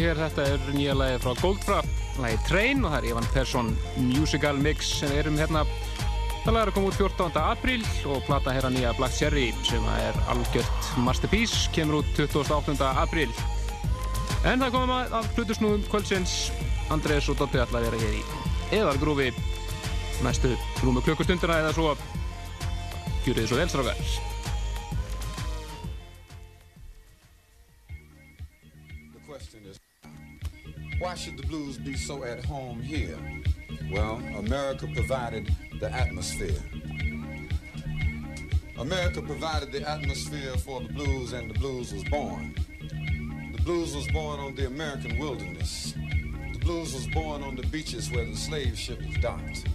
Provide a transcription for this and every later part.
yngjöngu hér, þetta er nýja lagi frá Goldfrapp, lagi Train og það er Ivan Persson Musical Mix sem við erum hérna. Það lag er að koma út 14. apríl og plata hér að nýja Black Cherry sem er algjört masterpiece, kemur út 28. apríl. En það komum að, að hlutusnúðum kvöldsins. Andrés og Dotti allar er að hér í eðargrúfi næstu rúmu klukkustundina eða svo. Gjur þið svo velstrákar so at home here? Well, America provided the atmosphere. America provided the atmosphere for the blues and the blues was born. The blues was born on the American wilderness. The blues was born on the beaches where the slave ship was docked.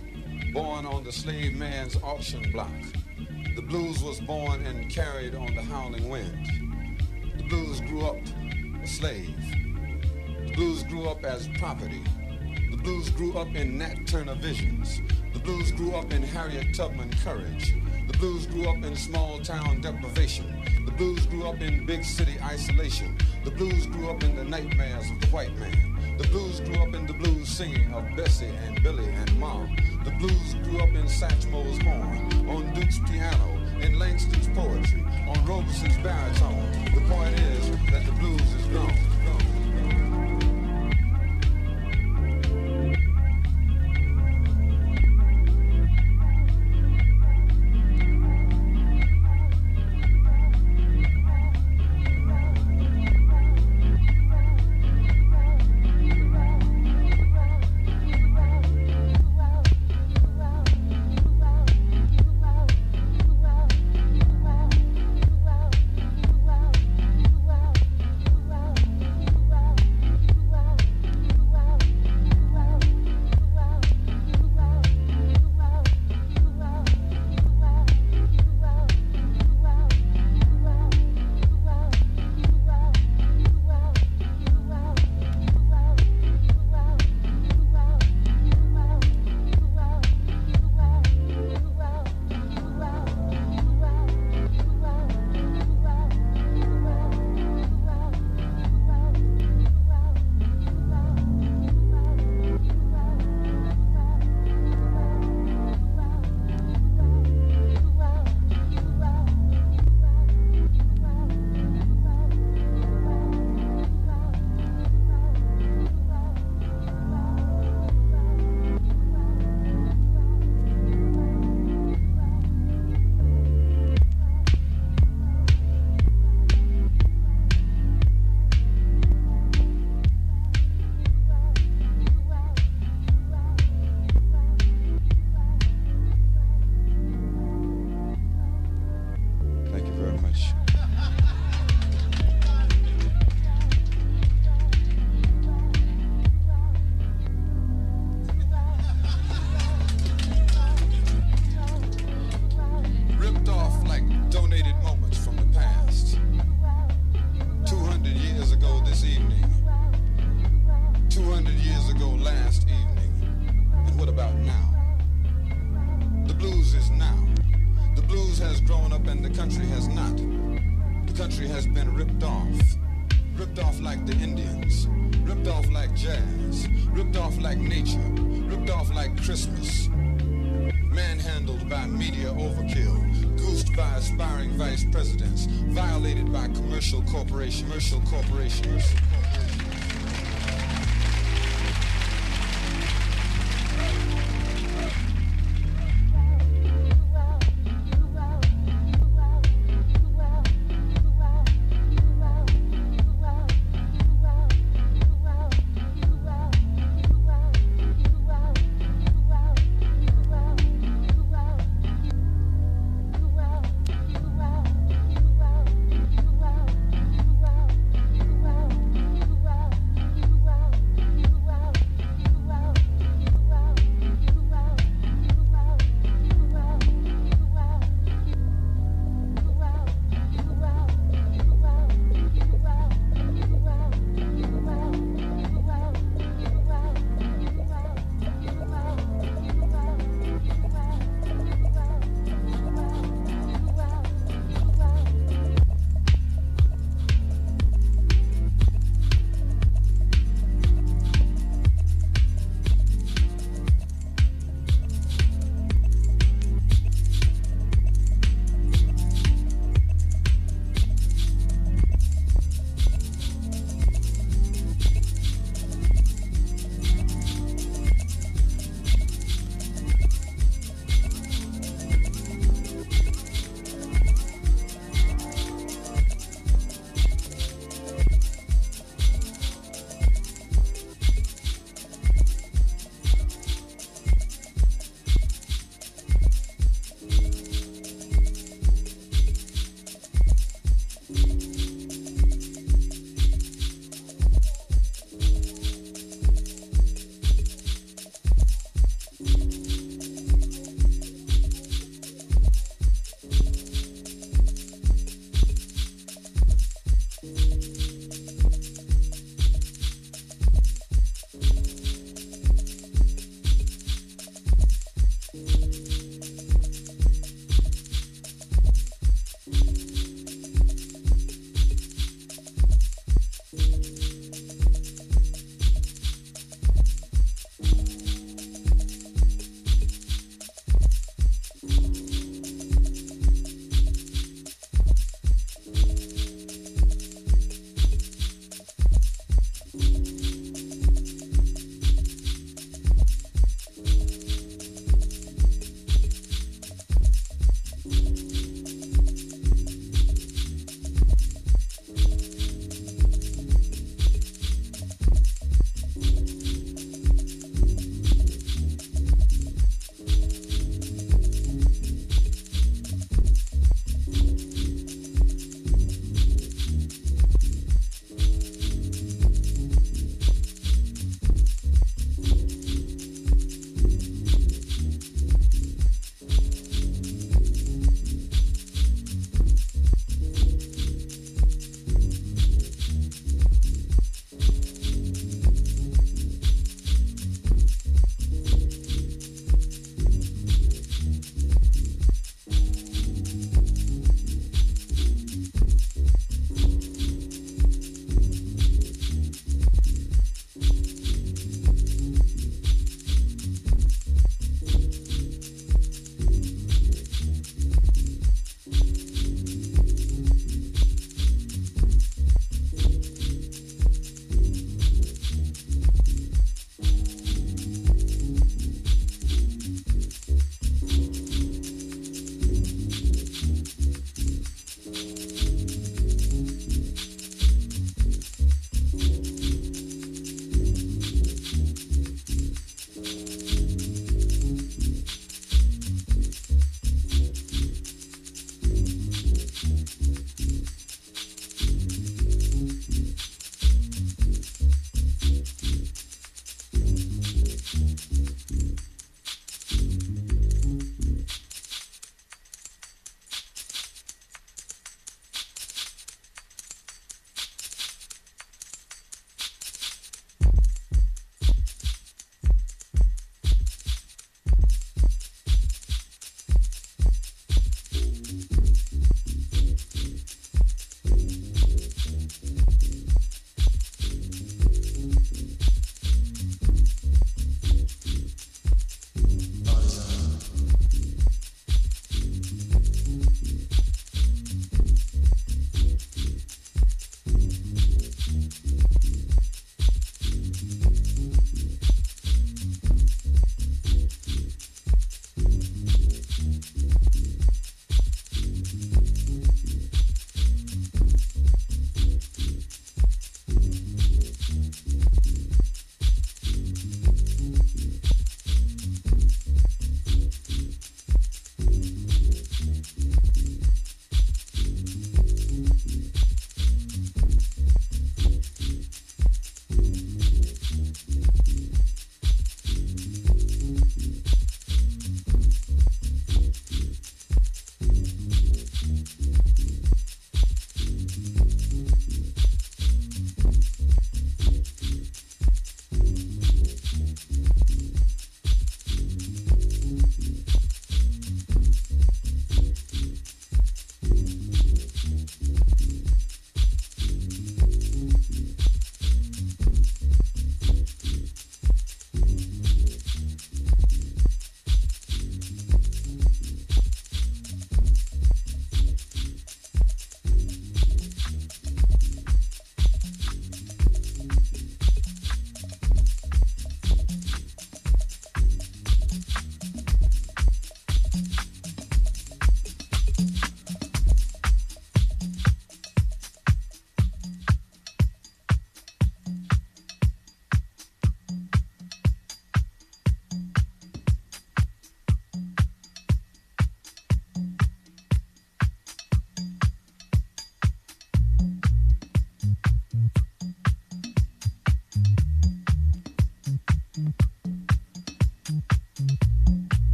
Born on the slave man's auction block. The blues was born and carried on the howling wind. The blues grew up a slave blues grew up as property. The blues grew up in Nat Turner visions. The blues grew up in Harriet Tubman courage. The blues grew up in small town deprivation. The blues grew up in big city isolation. The blues grew up in the nightmares of the white man. The blues grew up in the blues singing of Bessie and Billy and Mom. The blues grew up in Satchmo's horn, on Duke's piano, in Langston's poetry, on Robeson's baritone. The point is that the blues is gone.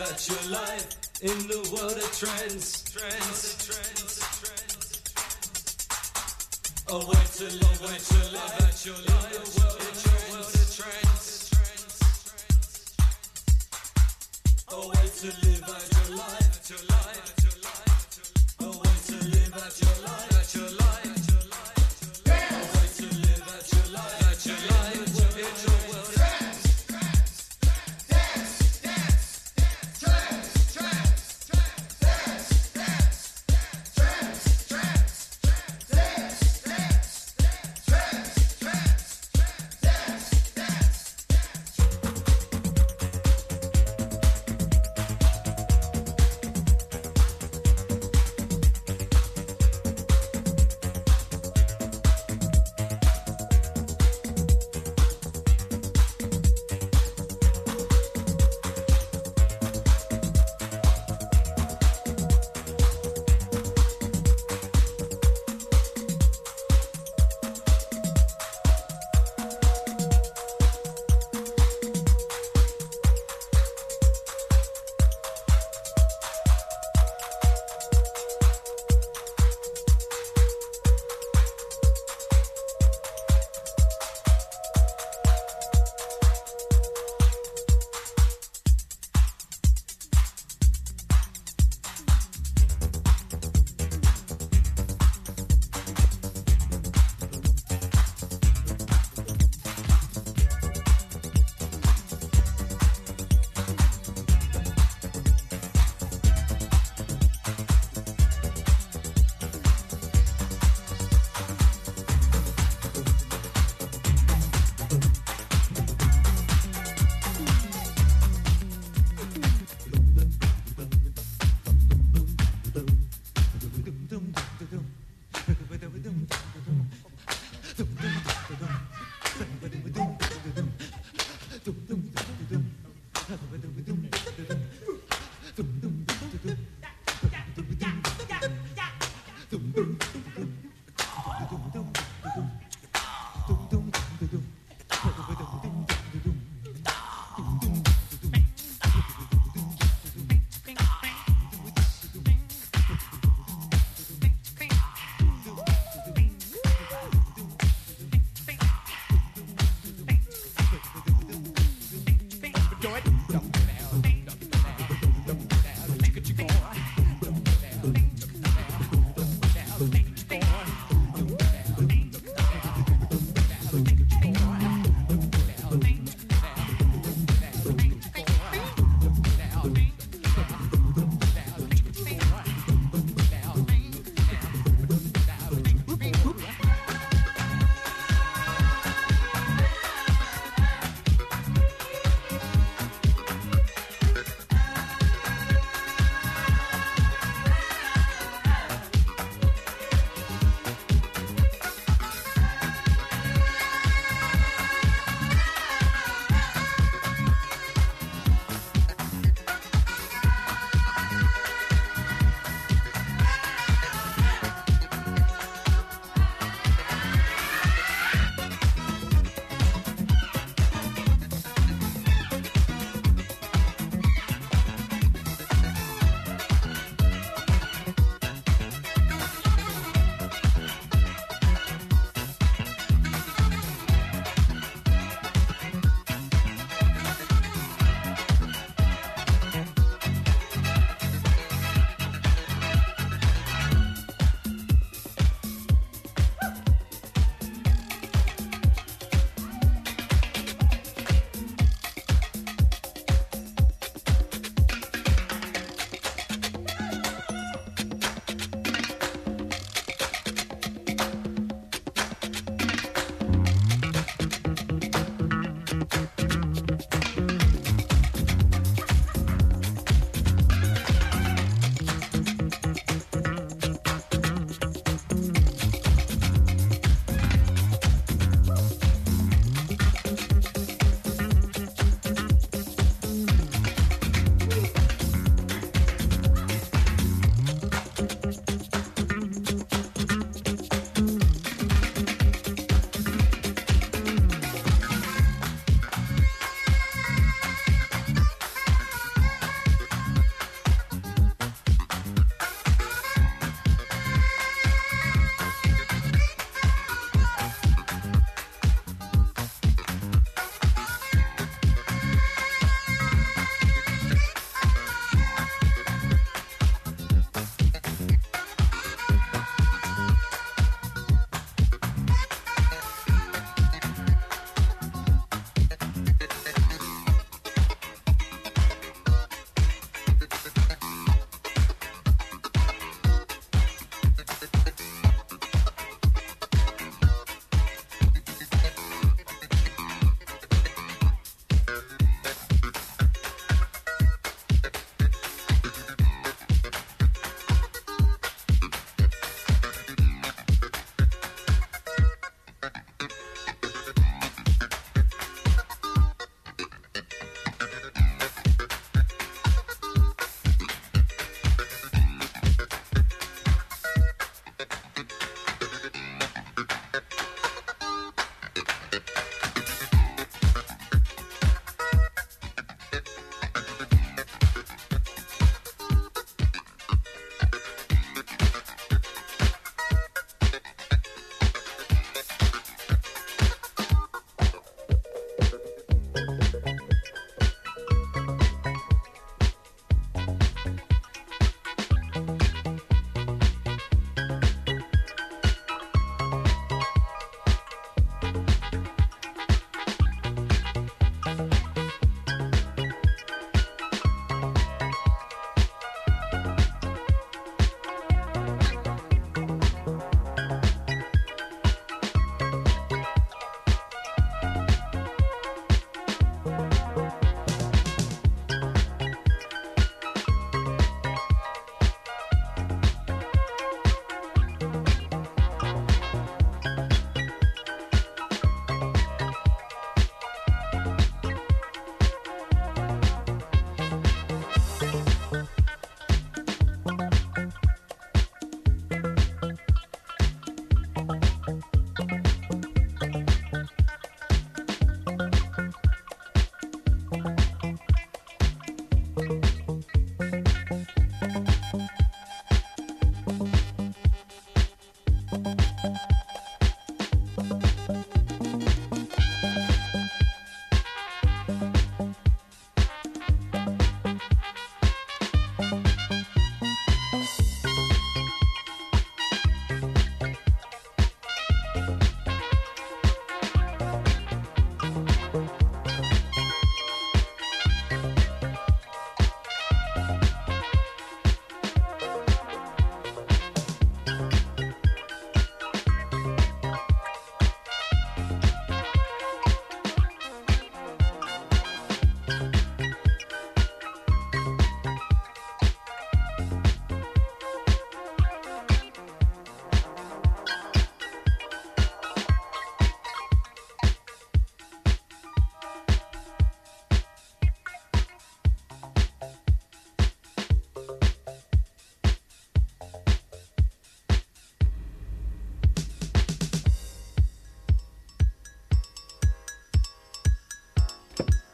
Out your life in the world of trends. Trends, trends, trends. A way to live, way to live out your life in the world of trends. A way to live out your life, your life, your life. A way to live out your life, out your life,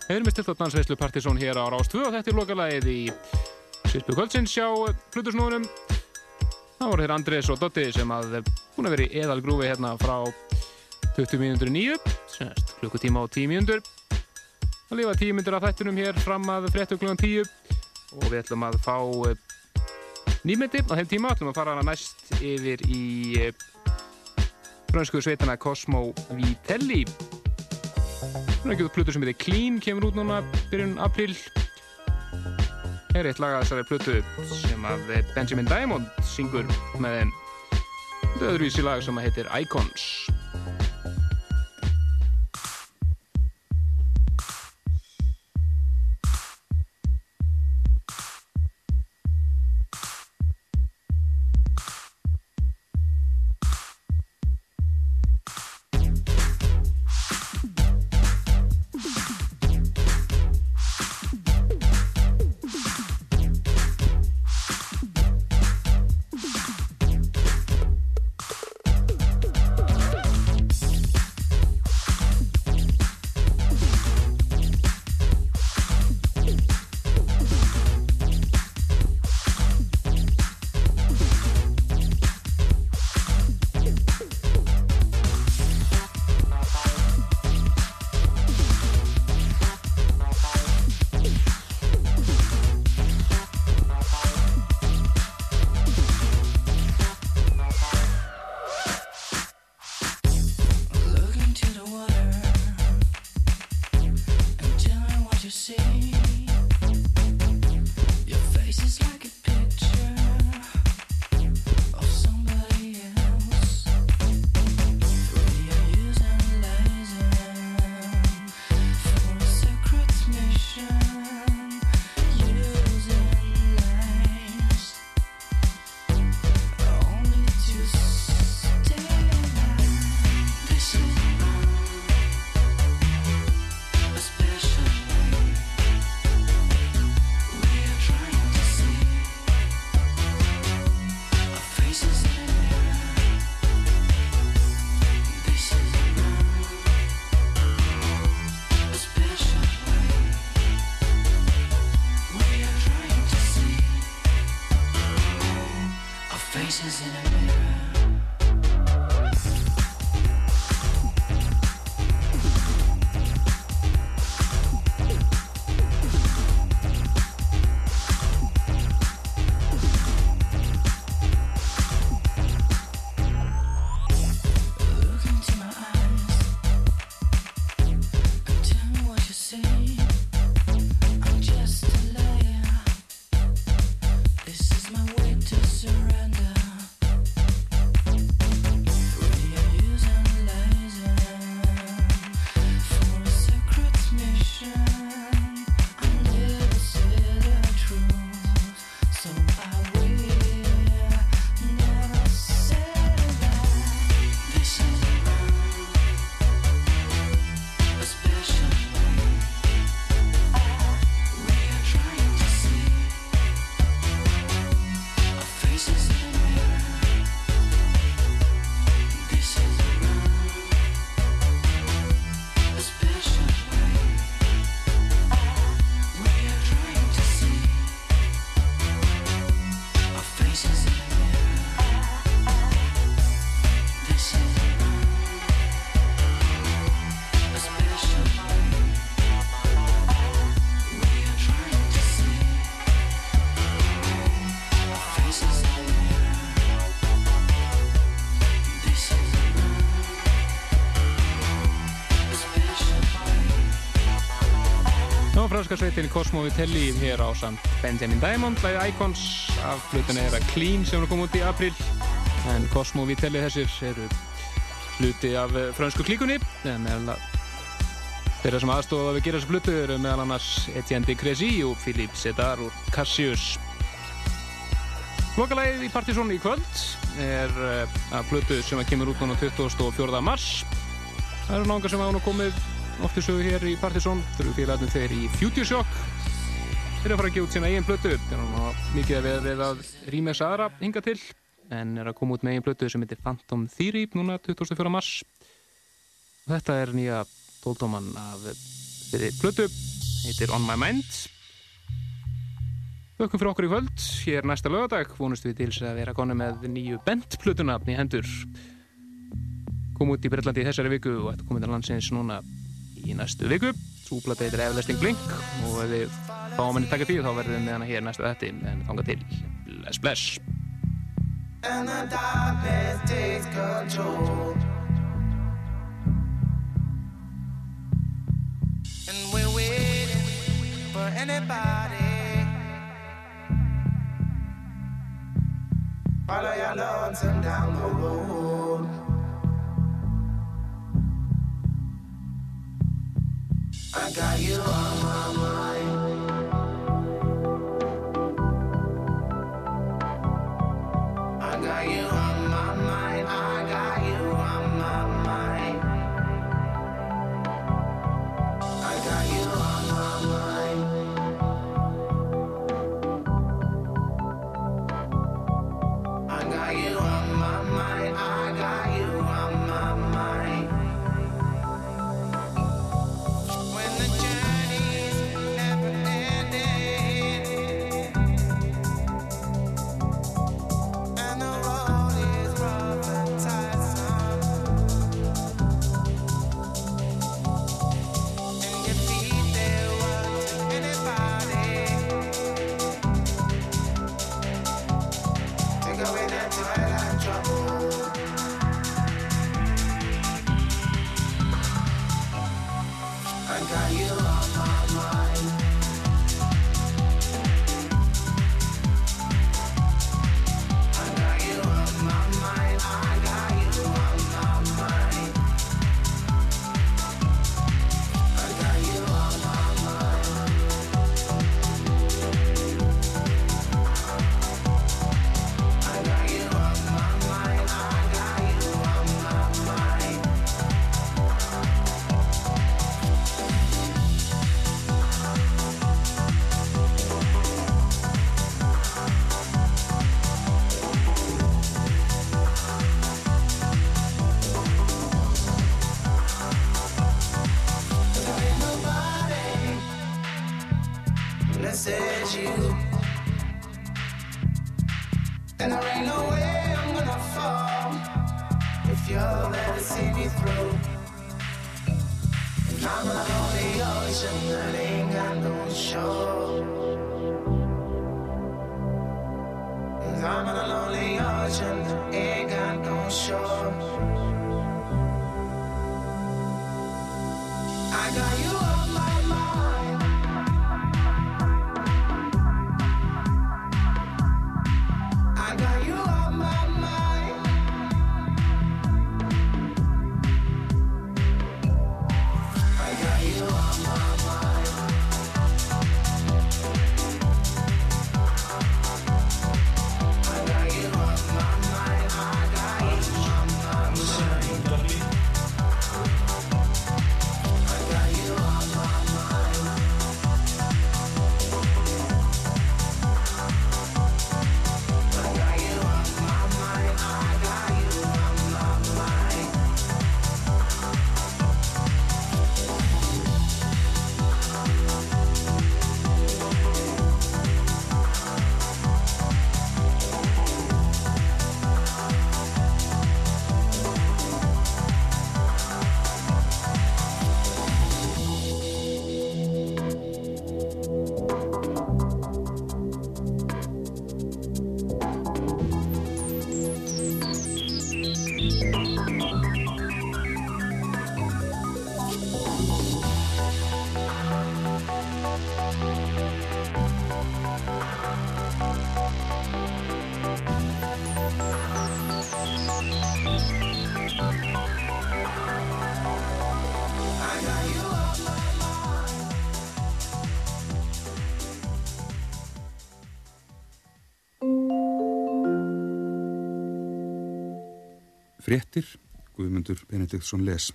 Við erum með stilt á dansveislu Partizón hér á Rás 2 og þetta er lokalagið í Sýspu Kvöldsins hjá Plutusnúðunum. Það voru hér Andrés og Dotti sem að búin að vera í eðalgrúfi hérna frá 20 mínútur í nýju, semst klukkutíma og 10 mínútur. Það lifa 10 mínútur af þættunum hér fram að 30 klukkan 10 og við ætlum að fá nýmyndi á þeim tíma, ætlum að fara hana næst yfir í fransku sveitana Cosmo Vitelli Það er ekki út plötu sem heitir Clean, kemur út núna byrjun april. Er eitt lag að þessari plötu sem að Benjamin Diamond syngur með er öðruvísi lag sem heitir Icons. Franska sveitin Cosmo Vitelli hér á samt Benjamin Diamond, læði Icons af hlutinu er að Clean sem er komið út í april en Cosmo Vitelli þessir eru hluti af eh, frönsku klíkunni. En þeirra sem aðstofa við gera þessu hlutu eru meðal annars Etienne de Crécy og Philippe Sedar úr Cassius. Lokalæðið í Partizón í kvöld er eh, að hlutu sem að kemur út núna 24. mars. Það eru náðungar sem hafa nú komið oft í sögu hér í Partizón. Þurfu félagarnir þeir í Future Shock. Þeir eru að fara að gefa út sína eigin þeir eru nú mikið að við, við að rýmessa aðra hinga til. En er að koma út með eigin plötu sem heitir Phantom Theory núna 24. mars. Og þetta er nýja tóltóman af þeirri plötu. Heitir On My Mind. Þökkum fyrir okkur í kvöld. Hér næsta lögadag vonust við til þess að vera konu með nýju bent plötuna í hendur. Kom út í Breitlandi í þessari viku og þetta komið til landsins núna í næstu viku Súplata heitir Everlasting Blink og ef við fáum henni taka því þá verðum við með hana hér næstu þetta en þanga til Bless Bless and the darkness takes control. And we're waiting for anybody. Follow your lonesome down the road. I got you on my mind. Fréttir, Guðmundur Benediktsson les.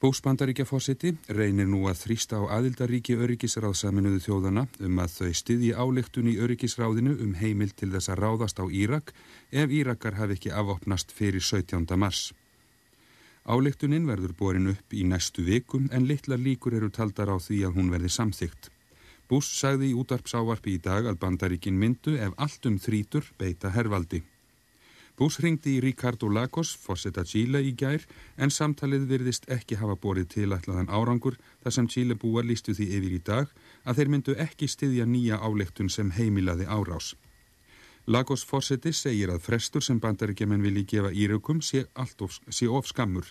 Búsbandaríkja fósiti reynir nú að þrýsta á aðildaríki öryggisráðsaminuðu þjóðana um að þau styðji áleiktun í öryggisráðinu um heimil til þess að ráðast á Írak ef Írakar hafi ekki afopnast fyrir 17. mars. Áleiktunin verður borin upp í næstu vikum en litlar líkur eru taldar á því að hún verði samþygt. Bús sagði í útarpsávarpi í dag að bandaríkin myndu ef allt um þrítur beita hervaldi. Bús ringdi í Ricardo Lagos, fórseta Chile í gær, en samtalið virðist ekki hafa borið tilætlaðan árangur þar sem Chile búar lístu því yfir í dag að þeir myndu ekki styðja nýja áleiktun sem heimilaði árás. Lagos fórseti segir að frestur sem bandaríkjaman vilji gefa íraukum sé, of, sé of skammur.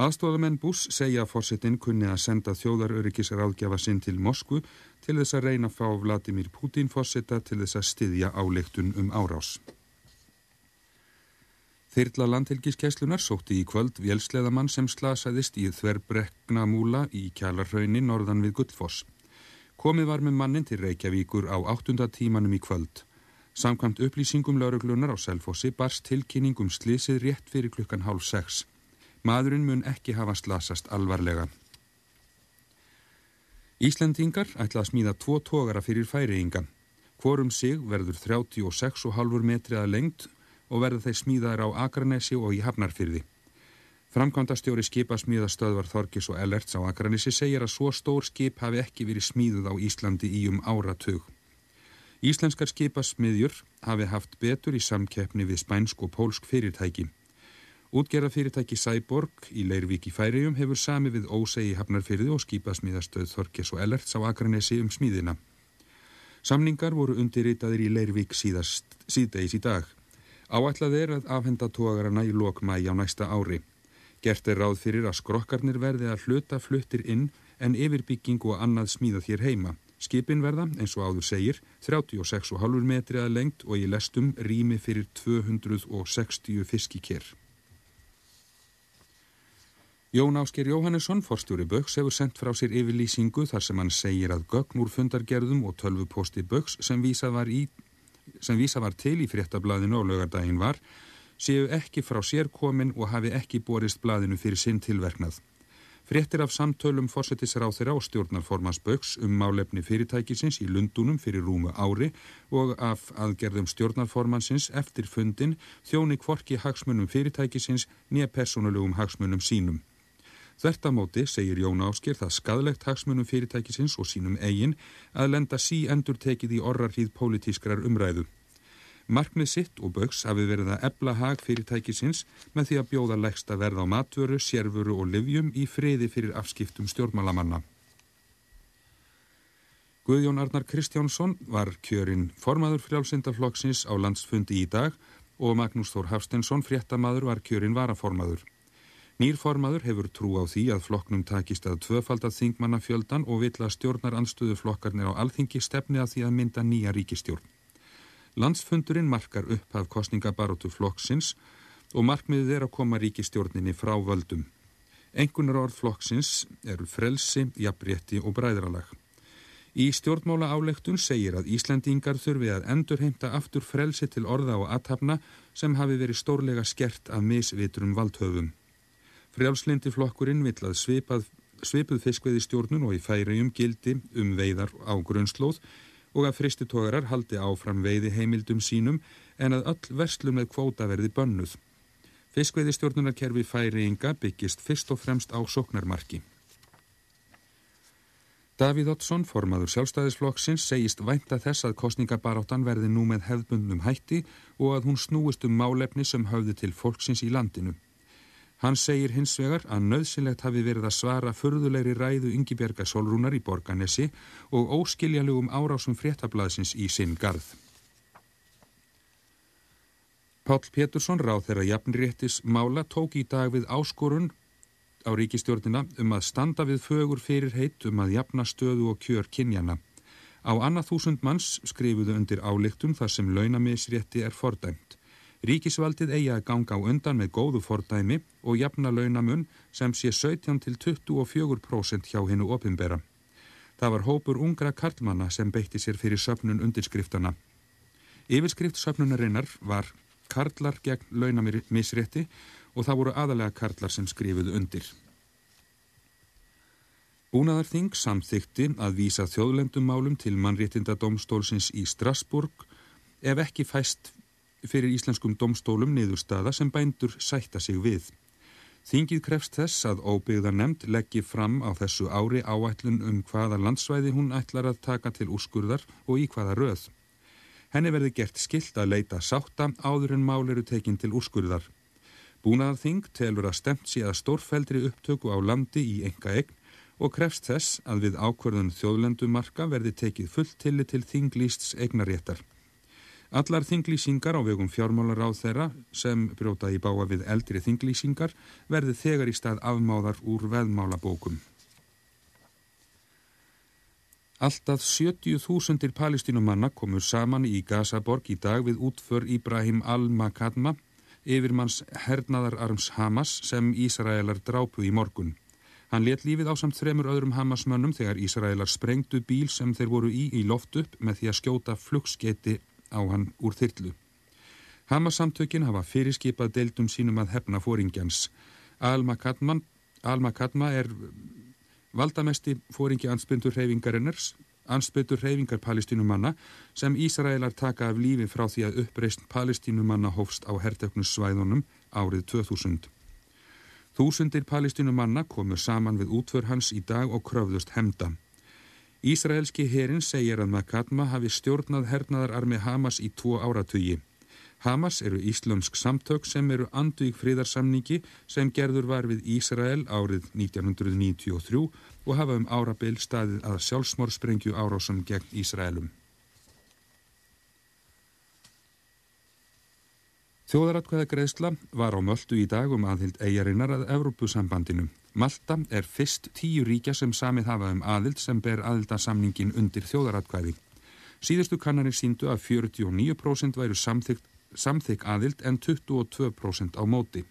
Aðstofamenn Bús segja að fórsetin kunni að senda þjóðaröryggis ráðgjafa sinn til Moskvu til þess að reyna að fá Vladimir Putin fórseta til þess að styðja áleiktun um árás. Þyrla landhelgiskeslunar sótti í kvöld vélsleðamann sem slasaðist í þverbrekna múla í kjalarhraunni norðan við Gullfoss. Komið var með mannin til Reykjavíkur á áttunda tímanum í kvöld. Samkvæmt upplýsingum lauruglunar á Selfossi barst tilkynningum slísið rétt fyrir klukkan hálf sex. Maðurinn mun ekki hafa slasast alvarlega. Íslendingar ætla að smíða tvo tógara fyrir færiðinga. Hvorum sig verður 36,5 metri að lengt og verður þeir smíðaðir á Akranesi og í Hafnarfyrði. Framkvæmdastjóri skipasmíðastöðvar Þorgis og Ellerts á Akranesi segir að svo stór skip hafi ekki verið smíðuð á Íslandi í um áratug. Íslenskar skipasmiðjur hafi haft betur í samkeppni við spænsk og pólsk fyrirtæki. Útgerða fyrirtæki Sæborg í Leirvík í Færiðjum hefur sami við ósegi Hafnarfyrði og skipasmíðastöð Þorgis og Ellerts á Akranesi um smíðina. Samningar voru undirritaðir í Leirvík síðast, síðdeis í dag. Áætlað er að afhenda tógarana í lokmægi á næsta ári. Gert er ráð fyrir að skrokkarnir verði að hluta fluttir inn en yfirbygging og annað smíða þér heima. Skipin verða, eins og áður segir, 36,5 metri að lengt og í lestum rými fyrir 260 fiskikér. Jón Ásker Jóhannesson, forstjóri Böks, hefur sendt frá sér yfirlýsingu þar sem hann segir að gögn úr fundargerðum og tölvuposti Böks sem vísa var í sem vísa var til í fréttablaðinu og lögardaginn var, séu ekki frá sér komin og hafi ekki borist blaðinu fyrir sinn tilverknað. Fréttir af samtölum fórsetisráð þeirra og stjórnarformans Böks um málefni fyrirtækisins í Lundunum fyrir rúmu ári og af aðgerðum stjórnarformansins eftir fundin þjóni kvorki hagsmunum fyrirtækisins nýja personulegum hagsmunum sínum. Þvertamóti segir Jón Ásker það skadlegt hagsmunum fyrirtækisins og sínum eigin að lenda sí endur tekið í orrarhýð pólitískrar umræðu. Markmið sitt og bögs hafi verið að ebla hag fyrirtækisins með því að bjóða lægst að verða á matvöru, sérvöru og livjum í friði fyrir afskiptum stjórnmálamanna. Guðjón Arnar Kristjánsson var kjörinn formaður frjálsindaflokksins á landsfundi í dag og Magnús Þór Hafstensson fréttamaður var kjörinn varaformaður. Nýrformaður hefur trú á því að flokknum takist að tvöfaldað þingmannafjöldan og vill að stjórnar anstöðu flokkarnir á alþingi stefni að því að mynda nýja ríkistjórn. Landsfundurinn markar upp af kostningabarótu flokksins og markmiðið er að koma ríkistjórninni frá völdum. Engunar orð flokksins eru frelsi, jafnrétti og bræðralag. Í stjórnmála áleiktun segir að Íslandingar þurfi að endurheimta aftur frelsi til orða og aðtapna sem hafi verið stórlega skert af misvitrum valdhöfum. Frjálslindi flokkurinn vill að svipað, svipuð fiskveiði stjórnun og í færiðum gildi um veiðar á grunnslóð og að fristutógarar haldi áfram veiði heimildum sínum en að öll verslum með kvóta verði bönnuð. Fiskveiði stjórnunarkerfi færiðinga byggist fyrst og fremst á sóknarmarki. Davíð Oddsson, formaður sjálfstæðisflokksins, segist vænta þess að kostningabaráttan verði nú með hefðbundnum hætti og að hún snúist um málefni sem höfði til fólksins í landinu. Hann segir hins vegar að nöðsynlegt hafi verið að svara förðulegri ræðu Yngibjörga Solrúnar í Borganesi og óskiljanlegum árásum fréttablaðsins í sinn garð. Páll Pétursson, ráð þeirra jafnréttis mála, tók í dag við áskorun á ríkistjórnina um að standa við fögur fyrir heitt um að jafna stöðu og kjör kynjana. Á annað þúsund manns skrifuðu undir álíktun þar sem launamisrétti er fordæmt. Ríkisvaldið eigi að ganga á undan með góðu fordæmi og jafna launamun sem sé 17 til 24% hjá hennu opimbera. Það var hópur ungra karlmanna sem beitti sér fyrir söpnun undirskriftana. Yfirskrift söpnunarinnar var karlar gegn launamisrétti og það voru aðalega karlar sem skrifuðu undir. Búnaðarþing samþykti að vísa þjóðlendum málum til mannréttinda domstólsins í Strasburg ef ekki fæst fyrir íslenskum domstólum niðurstaða sem bændur sætta sig við. Þingið krefst þess að óbyggðar nefnd leggji fram á þessu ári áætlun um hvaða landsvæði hún ætlar að taka til úrskurðar og í hvaða röð. Henni verði gert skilt að leita sátta áður en mál eru tekin til úrskurðar. Búnaðarþing telur að stemt að stórfældri upptöku á landi í enga eign og krefst þess að við ákvörðun þjóðlendumarka verði tekið fullt tilli til þinglýsts eignaréttar. Allar þinglýsingar á vegum fjármálaráð þeirra sem brjóta í báa við eldri þinglýsingar verði þegar í stað afmáðar úr veðmálabókum. Alltaf 70.000 palestínumanna komur saman í Gazaborg í dag við útför Ibrahim al-Makadma, yfirmanns hernaðararms Hamas sem Ísraelar drápu í morgun. Hann let lífið á samt þremur öðrum Hamasmönnum þegar Ísraelar sprengdu bíl sem þeir voru í í loft upp með því að skjóta flugskeiti á hann úr þyrlu. Hamas-samtökin hafa fyrirskipað deildum sínum að hefna fóringjans. Al-Makadma er valdamesti fóringi ansbyndur reyfingarennars, ansbyndur reyfingar palestínumanna sem Ísraelar taka af lífi frá því að uppreist palestínumanna hófst á hertöknussvæðunum árið 2000. Þúsundir palestínumanna komur saman við útför hans í dag og kröfðust hemda. Ísraelski herin segir að Makadma hafi stjórnað hernaðararmi Hamas í tvo áratugi. Hamas eru íslömsk samtök sem eru andvík fríðarsamningi sem gerður var við Ísrael árið 1993 og hafa um árabil staðið að sjálfsmórsprengju árásum gegn Ísraelum. Þjóðaratkvæða greiðsla var á möldu í dag um aðhild eigarinnar að Evrópusambandinu. Malta er fyrst tíu ríkja sem samið hafa um aðild sem ber aðildarsamningin undir þjóðaratkvæði. Síðustu kannanir síndu að 49% væru samþykk aðild en 22% á móti.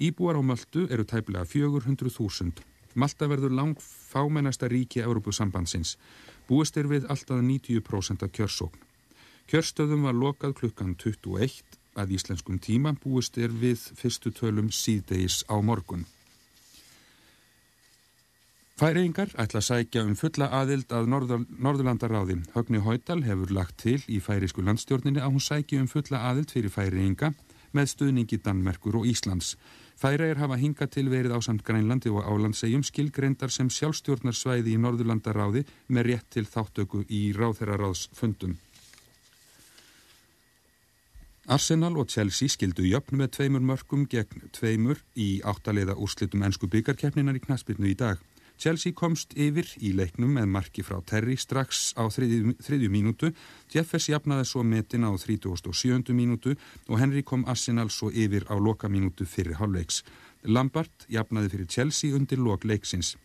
Íbúar á Möldu eru tæplega 400.000. Malta verður lang fámennasta ríki Evrópusambandsins. Búist er við alltaf 90% af kjörsókn. Kjörstöðum var lokað klukkan 21 að íslenskum tíma búist er við fyrstu tölum síðdeis á morgun. Færingar ætla að sækja um fulla aðild að Norður, Norðurlandaráði. Högni Hóital hefur lagt til í færisku landstjórninni að hún sækja um fulla aðild fyrir færinga með stuðningi Danmerkur og Íslands. Færiðar hafa hinga til verið á samt Grænlandi og Álandsegjum skilgreyndar sem sjálfstjórnarsvæði í Norðurlandaráði með rétt til þáttöku í ráðherraráðsfundum. Arsenal og Chelsea skildu jöfn með tveimur mörgum gegn tveimur í áttaleiða úrslitum ennsku byggarkeppninar í knaspitnu í dag. Chelsea komst yfir í leiknum með marki frá Terry strax á þriðju, þriðju mínútu, Jeffers jafnaði svo metin á 37. mínútu og Henry kom Arsenal svo yfir á loka mínútu fyrir hálfleiks. Lampard jafnaði fyrir Chelsea undir lok leiksins.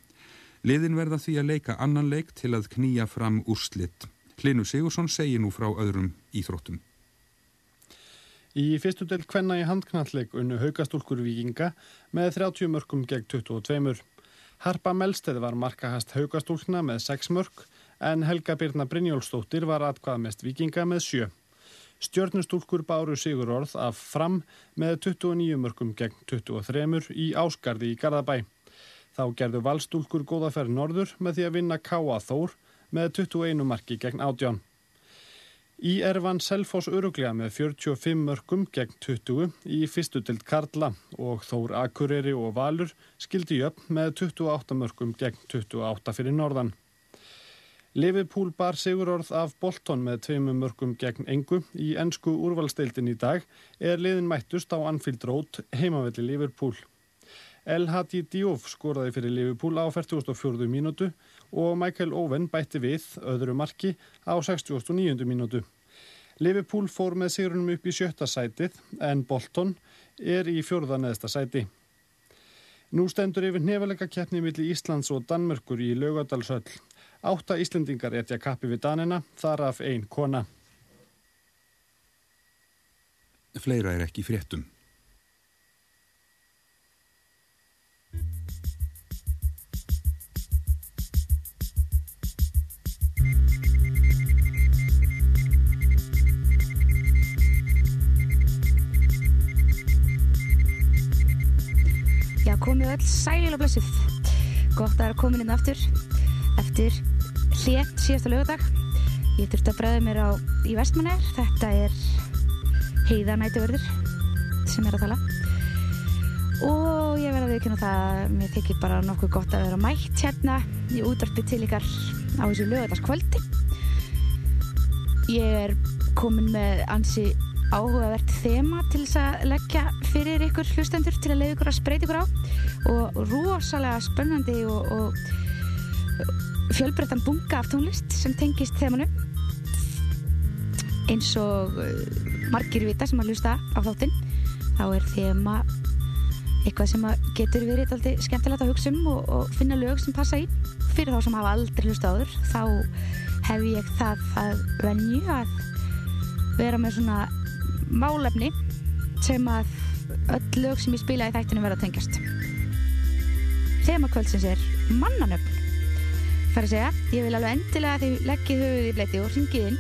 Liðin verða því að leika annan leik til að knýja fram úrslitt. Hlinu Sigursson segir nú frá öðrum íþróttum. Í fyrstu del kvenna í handknalleg unnu haugastúlkur vikinga með 30 mörgum gegn 22. Harpa Melsteð var markahast haugastúlkna með 6 mörg en Helga Birna Brynjólfsdóttir var atkvað mest vikinga með 7. Stjörnustúlkur báru sigur orð af fram með 29 mörgum gegn 23 í Ásgarði í Garðabæ. Þá gerðu valstúlkur góðaferð norður með því að vinna Káa Þór með 21 marki gegn átján. Í erfan Selfoss öruglega með 45 mörgum gegn 20 í fyrstu tild Karla og Þór Akureyri og Valur skildi jöfn með 28 mörgum gegn 28 fyrir norðan. Liverpool bar sigurorð af Bolton með tveimum mörgum gegn engu í ennsku úrvalsteildin í dag er liðin mættust á Anfield Road heimavelli Liverpool. El Hadi Diouf skoraði fyrir Liverpool á 44. mínútu og Michael Owen bætti við öðru marki á 69. mínútu. Liverpool fór með sigrunum upp í sjötta sætið en Bolton er í fjórða neðsta sæti. Nú stendur yfir nefalega keppni millir Íslands og Danmörkur í laugadalshöll. Átta Íslendingar etja kappi við Danina, þar af ein kona. Fleira er ekki fréttum. Komið öll sæl og blessuð. Gott að vera komin inn aftur eftir hlið síðasta lögadag. Ég þurfti að bregða mér á í vestmannegar. Þetta er heiða nætuverður sem er að tala. Og ég verði að viðkynna það að mér þykir bara nokkuð gott að vera mætt hérna í útvarpi til ykkar á þessu lögadagskvöldi. Ég er komin með ansi áhugavert þema til þess að leggja fyrir ykkur hlustendur til að leiða ykkur að spreita ykkur á og rosalega spennandi og, og fjölbreyttan bunga af tónlist sem tengist þemanum. Eins og uh, margir vita sem að hlusta á þáttinn þá er þema eitthvað sem getur verið alltaf skemmtilegt að hugsa um og, og finna lög sem passa í. Fyrir þá sem hafa aldrei hlusta áður þá hef ég það að venju að vera með svona málefni sem að öll lög sem ég spila í þættinu verða tengjast Þema kvöldsins er mannanöfn. Það er að segja, ég vil alveg endilega að þið leggið höfuð í bleiti og ringið inn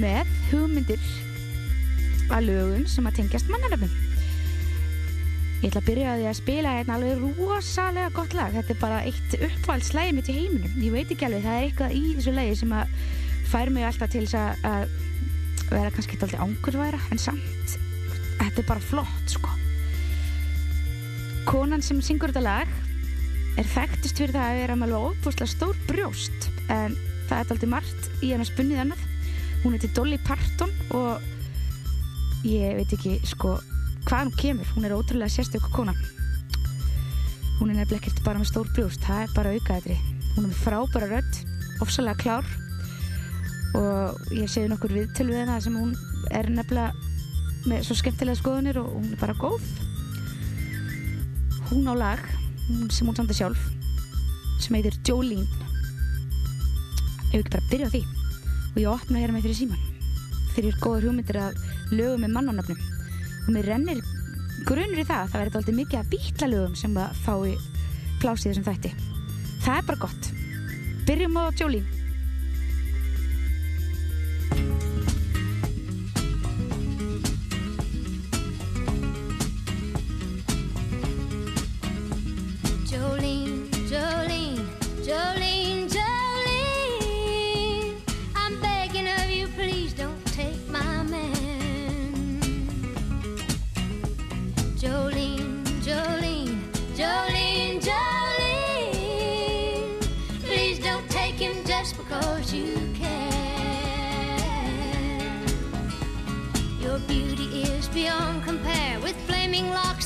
með hugmyndir að lögum sem að tengjast mannanöfnum. Ég ætla að byrja á því að spila hérna alveg rosalega gott lag. Þetta er bara eitt uppvaldslægi mitt í heiminum. Ég veit ekki alveg, það er eitthvað í þessu lægi sem að fær mig alltaf til þess að- að vera kannski alltaf ángurværa en samt, þetta er bara flott sko konan sem syngur þetta lag er þekktist fyrir það að vera með alveg óbúslega stór brjóst en það er alltaf margt í hennar spunnið annað. Hún heitir Dolly Parton og ég veit ekki sko hvað hún kemur, hún er ótrúlega sérstök kona. Hún er nefnilega ekkert bara með stór brjóst, það er bara aukaðri hún er með frábæra rödd ofsalega klár og ég segi nokkur viðtöl við hana sem hún er nefnilega með svo skemmtilega skoðunir og hún er bara góð hún á lag hún- sem hún samti sjálf sem heitir Jolene. Ef ekki bara byrja á því. Og ég opna hér með fyrir síman fyrir góður hugmyndir að lögum með mannanöfnum og mér rennir grunur í það að það verður alltaf mikið að býtla lögum sem að fái plásið þessum þætti. Það er bara gott. Byrjum á Jolene,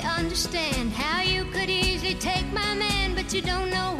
Understand how you could easily take my man, but you don't know